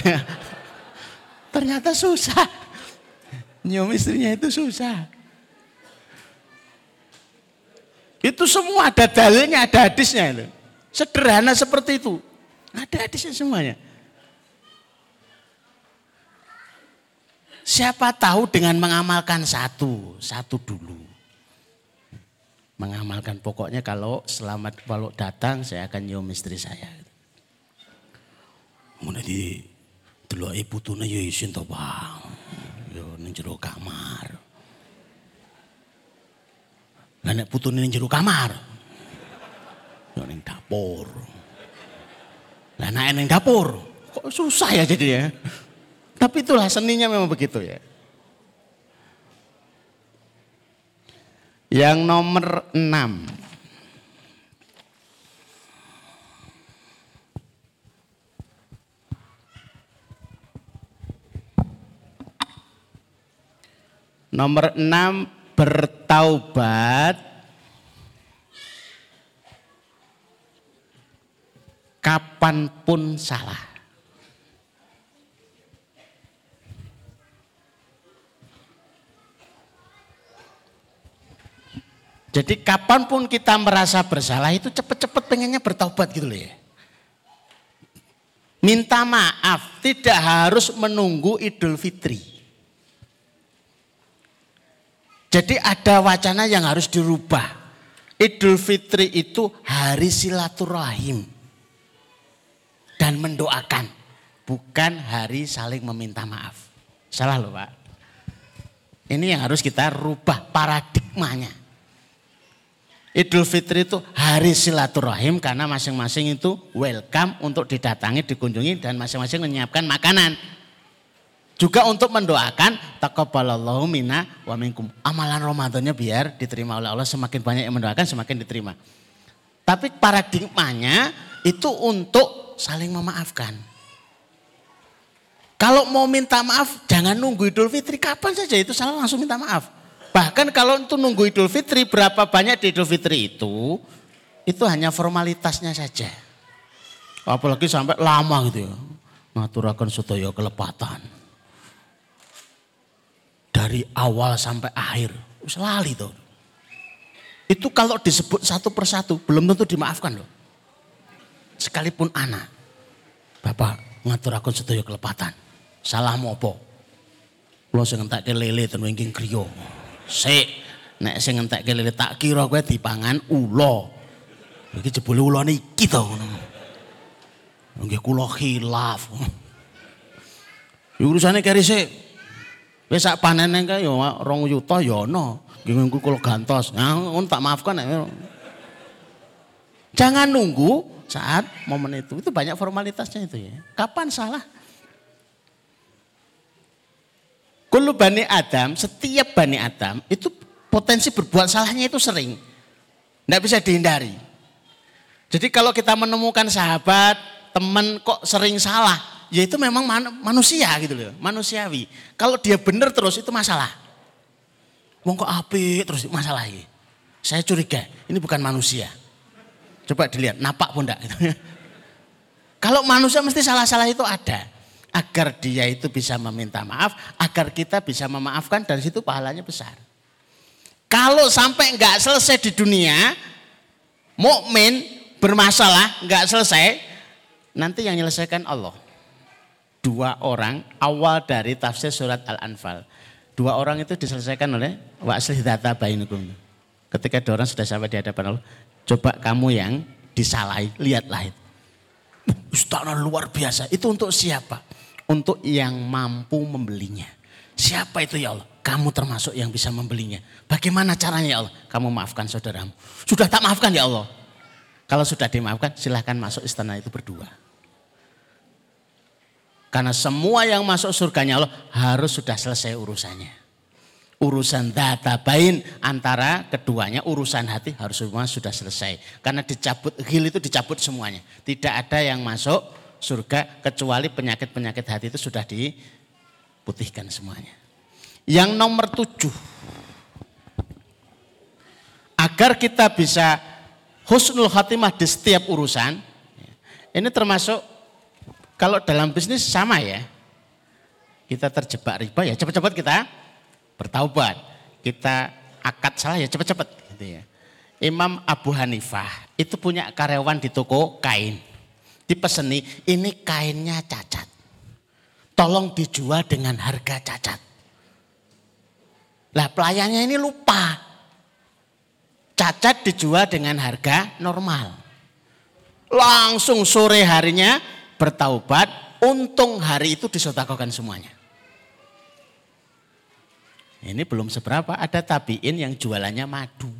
Ternyata susah. Nyium istrinya itu susah. Itu semua ada dalilnya, ada hadisnya itu. Sederhana seperti itu. Ada hadisnya semuanya. Siapa tahu dengan mengamalkan satu, satu dulu mengamalkan pokoknya kalau selamat kalau datang saya akan nyium istri saya. Mana di ibu tune ya isin to, Bang. Yo ning jero kamar. Lah nek putune ning kamar. Yo ning dapur. Lah nek ning dapur kok susah ya jadi ya. Tapi itulah seninya memang begitu ya. Yang nomor enam. Nomor enam bertaubat kapan pun salah. Jadi kapan pun kita merasa bersalah itu cepet-cepet pengennya bertobat gitu loh ya. Minta maaf tidak harus menunggu Idul Fitri. Jadi ada wacana yang harus dirubah. Idul Fitri itu hari silaturahim. Dan mendoakan. Bukan hari saling meminta maaf. Salah loh Pak. Ini yang harus kita rubah paradigmanya. Idul Fitri itu hari silaturahim karena masing-masing itu welcome untuk didatangi, dikunjungi dan masing-masing menyiapkan makanan. Juga untuk mendoakan taqabbalallahu minna wa minkum. Amalan Ramadannya biar diterima oleh Allah semakin banyak yang mendoakan semakin diterima. Tapi paradigmanya itu untuk saling memaafkan. Kalau mau minta maaf jangan nunggu Idul Fitri kapan saja itu salah langsung minta maaf. Bahkan kalau itu nunggu Idul Fitri, berapa banyak di Idul Fitri itu, itu hanya formalitasnya saja. Apalagi sampai lama gitu ya. Ngaturakan sutaya kelepatan. Dari awal sampai akhir. Lali tuh. Itu kalau disebut satu persatu belum tentu dimaafkan loh. Sekalipun anak. Bapak ngatur aku sedaya kelepatan. Salah mopo. Lo sing ke lele ten wingking kriya. Sik, nek sing ke lele tak kira kowe dipangan ula. Iki jebule ulane iki to ngono. Nggih kula khilaf. Urusane kerise wis sak panene kae ya 2 yuta ya ana. Nggih kula gantos. Nah, ngono tak maafkan nek. Jangan nunggu saat momen itu. Itu banyak formalitasnya itu ya. Kapan salah? Kullu Bani Adam, setiap Bani Adam itu potensi berbuat salahnya itu sering. Tidak bisa dihindari. Jadi kalau kita menemukan sahabat, teman kok sering salah, ya itu memang man manusia gitu loh, manusiawi. Kalau dia benar terus itu masalah. Wong kok api terus masalah ini. Saya curiga, ini bukan manusia. Coba dilihat, napak pun enggak gitu. Kalau manusia mesti salah-salah itu ada. Agar dia itu bisa meminta maaf, agar kita bisa memaafkan dari situ pahalanya besar. Kalau sampai enggak selesai di dunia, mukmin bermasalah, nggak selesai, nanti yang menyelesaikan Allah. Dua orang awal dari tafsir surat Al-Anfal. Dua orang itu diselesaikan oleh wa'aslih data bainukum. Ketika dua orang sudah sampai di hadapan Allah, coba kamu yang disalahi, lihatlah itu. Istana luar biasa. Itu untuk siapa? Untuk yang mampu membelinya. Siapa itu ya Allah? Kamu termasuk yang bisa membelinya. Bagaimana caranya ya Allah? Kamu maafkan saudaramu. Sudah tak maafkan ya Allah? Kalau sudah dimaafkan silahkan masuk istana itu berdua. Karena semua yang masuk surganya Allah harus sudah selesai urusannya. Urusan data bain antara keduanya urusan hati harus semua sudah selesai. Karena dicabut hil itu dicabut semuanya. Tidak ada yang masuk surga kecuali penyakit-penyakit hati itu sudah diputihkan semuanya. Yang nomor tujuh. Agar kita bisa husnul khatimah di setiap urusan. Ini termasuk kalau dalam bisnis sama ya. Kita terjebak riba ya cepat-cepat kita bertaubat. Kita akad salah ya cepat-cepat gitu ya. Imam Abu Hanifah itu punya karyawan di toko kain. Dipeseni, ini kainnya cacat. Tolong dijual dengan harga cacat. Lah pelayannya ini lupa cacat dijual dengan harga normal. Langsung sore harinya bertaubat, untung hari itu disotakokan semuanya. Ini belum seberapa, ada tabiin yang jualannya madu.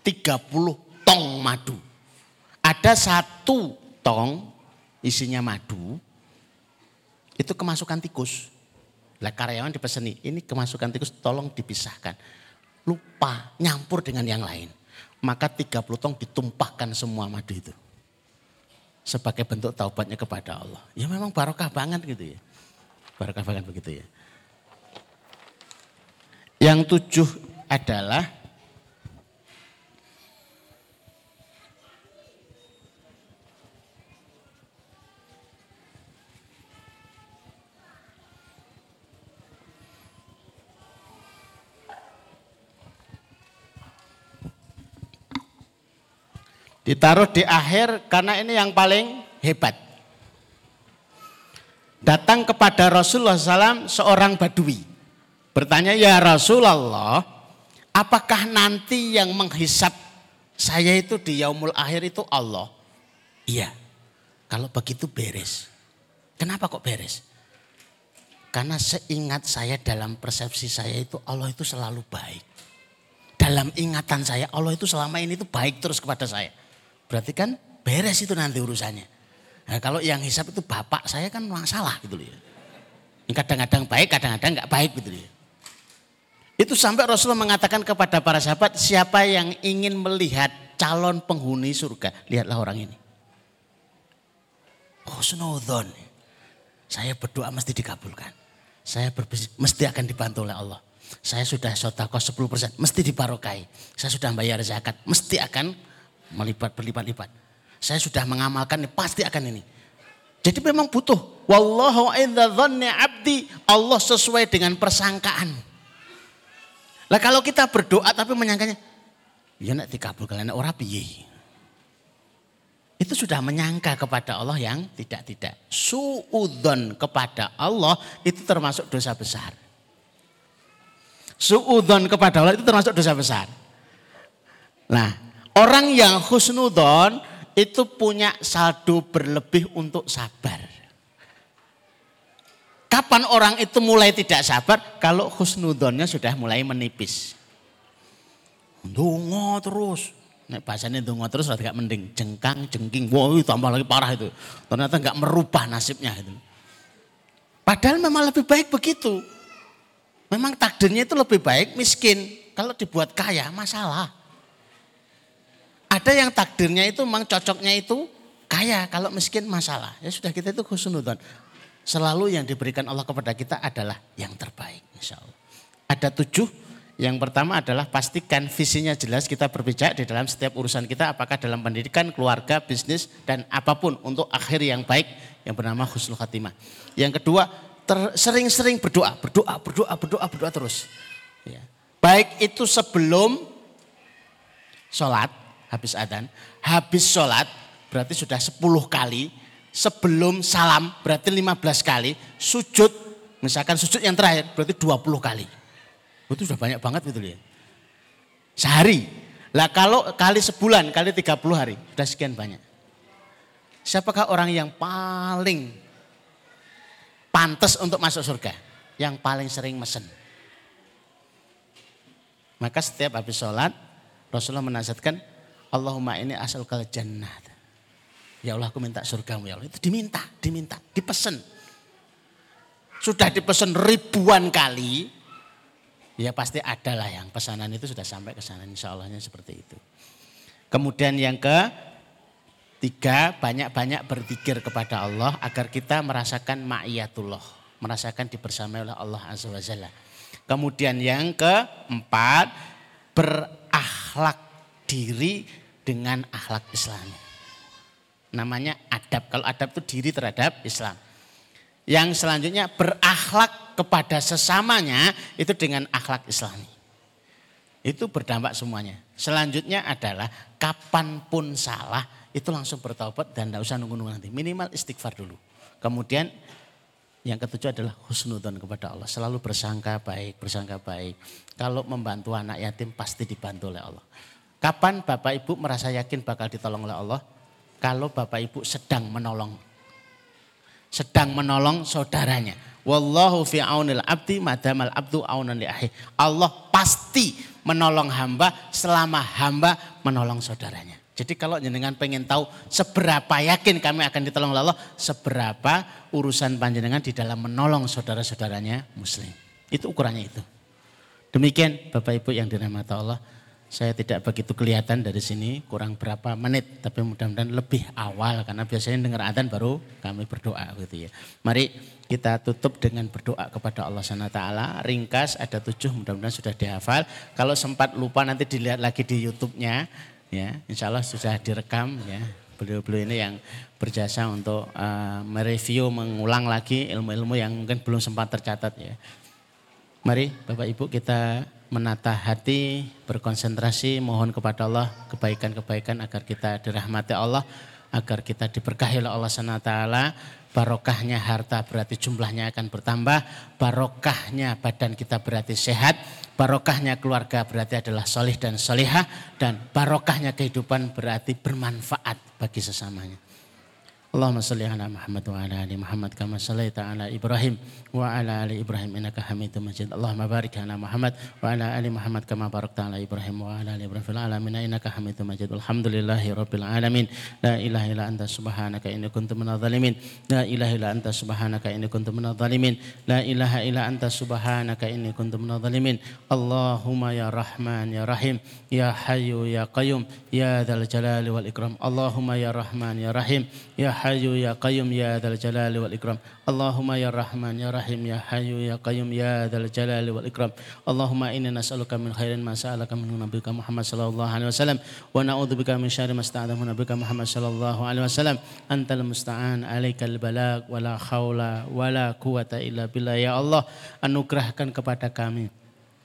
30 tong madu. Ada satu tong isinya madu, itu kemasukan tikus. Lah karyawan dipeseni, ini kemasukan tikus tolong dipisahkan. Lupa, nyampur dengan yang lain maka 30 tong ditumpahkan semua madu itu. Sebagai bentuk taubatnya kepada Allah. Ya memang barokah banget gitu ya. Barokah banget begitu ya. Yang tujuh adalah Ditaruh di akhir karena ini yang paling hebat. Datang kepada Rasulullah SAW seorang badui. Bertanya, ya Rasulullah, apakah nanti yang menghisap saya itu di yaumul akhir itu Allah? Iya, kalau begitu beres. Kenapa kok beres? Karena seingat saya dalam persepsi saya itu Allah itu selalu baik. Dalam ingatan saya Allah itu selama ini itu baik terus kepada saya. Berarti kan beres itu nanti urusannya. Nah, kalau yang hisap itu bapak saya kan masalah gitu loh ya. Kadang-kadang baik, kadang-kadang nggak baik gitu loh ya. Itu sampai Rasulullah mengatakan kepada para sahabat, siapa yang ingin melihat calon penghuni surga, lihatlah orang ini. Oh Snowdon, saya berdoa mesti dikabulkan. Saya berbisik, mesti akan dibantu oleh Allah. Saya sudah sotako 10%, mesti dibarokai. Saya sudah bayar zakat, mesti akan melipat berlipat-lipat. Saya sudah mengamalkan ini pasti akan ini. Jadi memang butuh. Wallahu abdi Allah sesuai dengan persangkaan. Lah kalau kita berdoa tapi menyangkanya, ya nak dikabulkan ora piye. Itu sudah menyangka kepada Allah yang tidak-tidak. Suudon kepada Allah itu termasuk dosa besar. Suudon kepada Allah itu termasuk dosa besar. Nah, orang yang husnudon itu punya saldo berlebih untuk sabar. Kapan orang itu mulai tidak sabar? Kalau husnudonnya sudah mulai menipis. Dungo terus. Nek bahasanya dungo terus agak mending. Jengkang, jengking. Wow tambah lagi parah itu. Ternyata nggak merubah nasibnya itu. Padahal memang lebih baik begitu. Memang takdirnya itu lebih baik miskin. Kalau dibuat kaya masalah. Ada yang takdirnya itu memang cocoknya itu kaya. Kalau miskin masalah. Ya sudah kita itu husnudon selalu yang diberikan Allah kepada kita adalah yang terbaik insya Allah. Ada tujuh, yang pertama adalah pastikan visinya jelas kita berbicara di dalam setiap urusan kita apakah dalam pendidikan, keluarga, bisnis dan apa pun untuk akhir yang baik yang bernama husnul khatimah. Yang kedua, sering-sering berdoa, berdoa, berdoa, berdoa, berdoa terus. Ya. Baik itu sebelum sholat, habis adan, habis sholat berarti sudah 10 kali, sebelum salam berarti 15 kali, sujud misalkan sujud yang terakhir berarti 20 kali. Itu sudah banyak banget gitu ya. Sehari. Lah kalau kali sebulan, kali 30 hari, sudah sekian banyak. Siapakah orang yang paling pantas untuk masuk surga? Yang paling sering mesen. Maka setiap habis sholat, Rasulullah menasihatkan, Allahumma ini asal kal jannah. Ya Allah aku minta surgamu ya Allah. Itu diminta, diminta, dipesen. Sudah dipesen ribuan kali, ya pasti ada lah yang pesanan itu sudah sampai ke sana. Insya Allahnya seperti itu. Kemudian yang ke tiga, banyak-banyak berzikir kepada Allah agar kita merasakan ma'iyatullah. Merasakan dibersamai oleh Allah Azza wa Jalla. Kemudian yang keempat, berakhlak diri dengan akhlak Islami namanya adab. Kalau adab itu diri terhadap Islam. Yang selanjutnya berakhlak kepada sesamanya itu dengan akhlak islami. Itu berdampak semuanya. Selanjutnya adalah kapan pun salah itu langsung bertobat dan tidak usah nunggu-nunggu nanti. Minimal istighfar dulu. Kemudian yang ketujuh adalah husnudon kepada Allah. Selalu bersangka baik, bersangka baik. Kalau membantu anak yatim pasti dibantu oleh Allah. Kapan Bapak Ibu merasa yakin bakal ditolong oleh Allah? kalau Bapak Ibu sedang menolong sedang menolong saudaranya. Wallahu fi aunil abdi madamal abdu aunan li ahi. Allah pasti menolong hamba selama hamba menolong saudaranya. Jadi kalau jenengan pengen tahu seberapa yakin kami akan ditolong Allah, seberapa urusan panjenengan di dalam menolong saudara-saudaranya muslim. Itu ukurannya itu. Demikian Bapak Ibu yang dirahmati Allah. Saya tidak begitu kelihatan dari sini, kurang berapa menit, tapi mudah-mudahan lebih awal karena biasanya dengar adzan baru kami berdoa gitu ya. Mari kita tutup dengan berdoa kepada Allah Subhanahu taala. Ringkas ada tujuh, mudah-mudahan sudah dihafal. Kalau sempat lupa nanti dilihat lagi di YouTube-nya ya. Insya Allah sudah direkam ya. Beliau-beliau ini yang berjasa untuk uh, mereview, mengulang lagi ilmu-ilmu yang mungkin belum sempat tercatat ya. Mari Bapak Ibu kita menata hati, berkonsentrasi, mohon kepada Allah kebaikan-kebaikan agar kita dirahmati Allah, agar kita diberkahi oleh Allah SWT. Barokahnya harta berarti jumlahnya akan bertambah, barokahnya badan kita berarti sehat, barokahnya keluarga berarti adalah solih dan solihah, dan barokahnya kehidupan berarti bermanfaat bagi sesamanya. Allahumma salli ala Muhammad wa ala ali Muhammad kama sallaita ala Ibrahim wa ala ali Ibrahim innaka Hamidum Majid. Allahumma barik ala Muhammad wa ala ali Muhammad kama barakta ala Ibrahim wa ala ali Ibrahim fil alamin innaka Hamidum Majid. Alhamdulillahi rabbil alamin. La ilaha illa anta subhanaka inni kuntu minadh dhalimin. La ilaha illa anta subhanaka inni kuntu minadh dhalimin. La ilaha illa anta subhanaka inni kuntu minadh dhalimin. Allahumma ya Rahman ya Rahim ya Hayyu ya Qayyum ya Dzal Jalali wal Ikram. Allahumma ya Rahman ya Rahim ya Hayyu ya Qayyum ya Dzal Jalali wal Ikram. Allahumma ya Rahman ya Rahim ya Hayyu ya Qayyum ya Dzal Jalali wal Ikram. Allahumma inna nas'aluka min khairin ma sa'alaka minhu nabiyuka Muhammad sallallahu alaihi wasallam wa na'udzubika min syarri ma sta'adahu nabiyuka Muhammad sallallahu alaihi wasallam. Antal musta'an alaikal balag wa la haula wa la quwata illa billah ya Allah anugerahkan kepada kami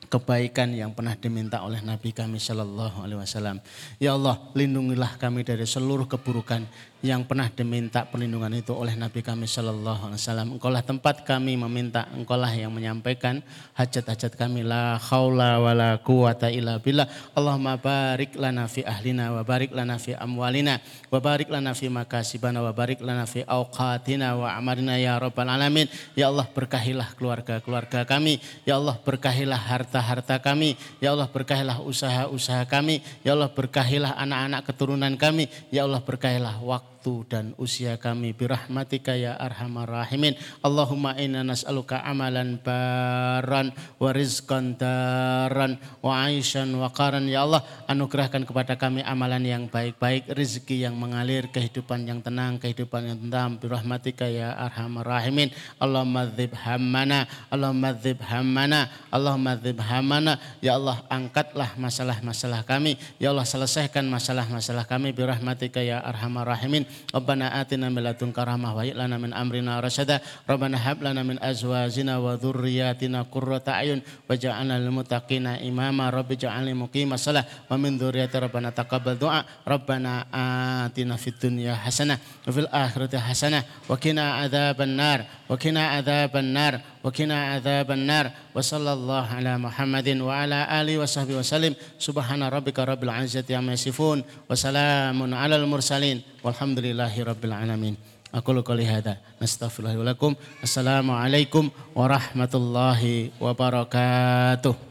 kebaikan yang pernah diminta oleh Nabi kami Shallallahu Alaihi Wasallam. Ya Allah, lindungilah kami dari seluruh keburukan yang pernah diminta perlindungan itu oleh Nabi kami Shallallahu Alaihi Wasallam. Engkaulah tempat kami meminta, engkaulah yang menyampaikan hajat-hajat kami. La haula wa la quwata illa billah. Allahumma barik lana fi ahlina wa barik lana fi amwalina wa barik lana fi makasibana wa barik lana fi awqatina wa amarina ya rabbal alamin. Ya Allah berkahilah keluarga-keluarga kami. Ya Allah berkahilah harta-harta kami. Ya Allah berkahilah usaha-usaha kami. Ya Allah berkahilah anak-anak keturunan kami. Ya Allah berkahilah waktu waktu dan usia kami birahmatika ya arhamar rahimin. Allahumma inna nas'aluka amalan baran wa rizqan daran wa aishan wa qaran. Ya Allah anugerahkan kepada kami amalan yang baik-baik, rezeki yang mengalir, kehidupan yang tenang, kehidupan yang tenang birahmatika ya arhamar rahimin. Allahumma dzib hammana, Allahumma dzib hammana, Allahumma dzib hammana. Ya Allah angkatlah masalah-masalah kami. Ya Allah selesaikan masalah-masalah kami birahmatika ya arhamar rahimin. Rabbana atina min ladunka rahmah wa lana min amrina rasyada. Rabbana hab lana min azwajina wa dhurriyyatina qurrata imama. Rabbi ja'alni muqimas shalah wa min dzurriyyati Rabbana taqabbal atina fid dunya hasanah wa fil akhirati hasanah. Nar. Nar qina adzaban nar wa sallallahu ala Muhammadin wa ala alihi wa sahbihi wasallim subhana rabbika rabbil izzati amma yasifun wa salamun alal mursalin walhamdulillahi rabbil alamin aku qouli hadza nastaghfirullahi wa lakum assalamualaikum warahmatullahi wabarakatuh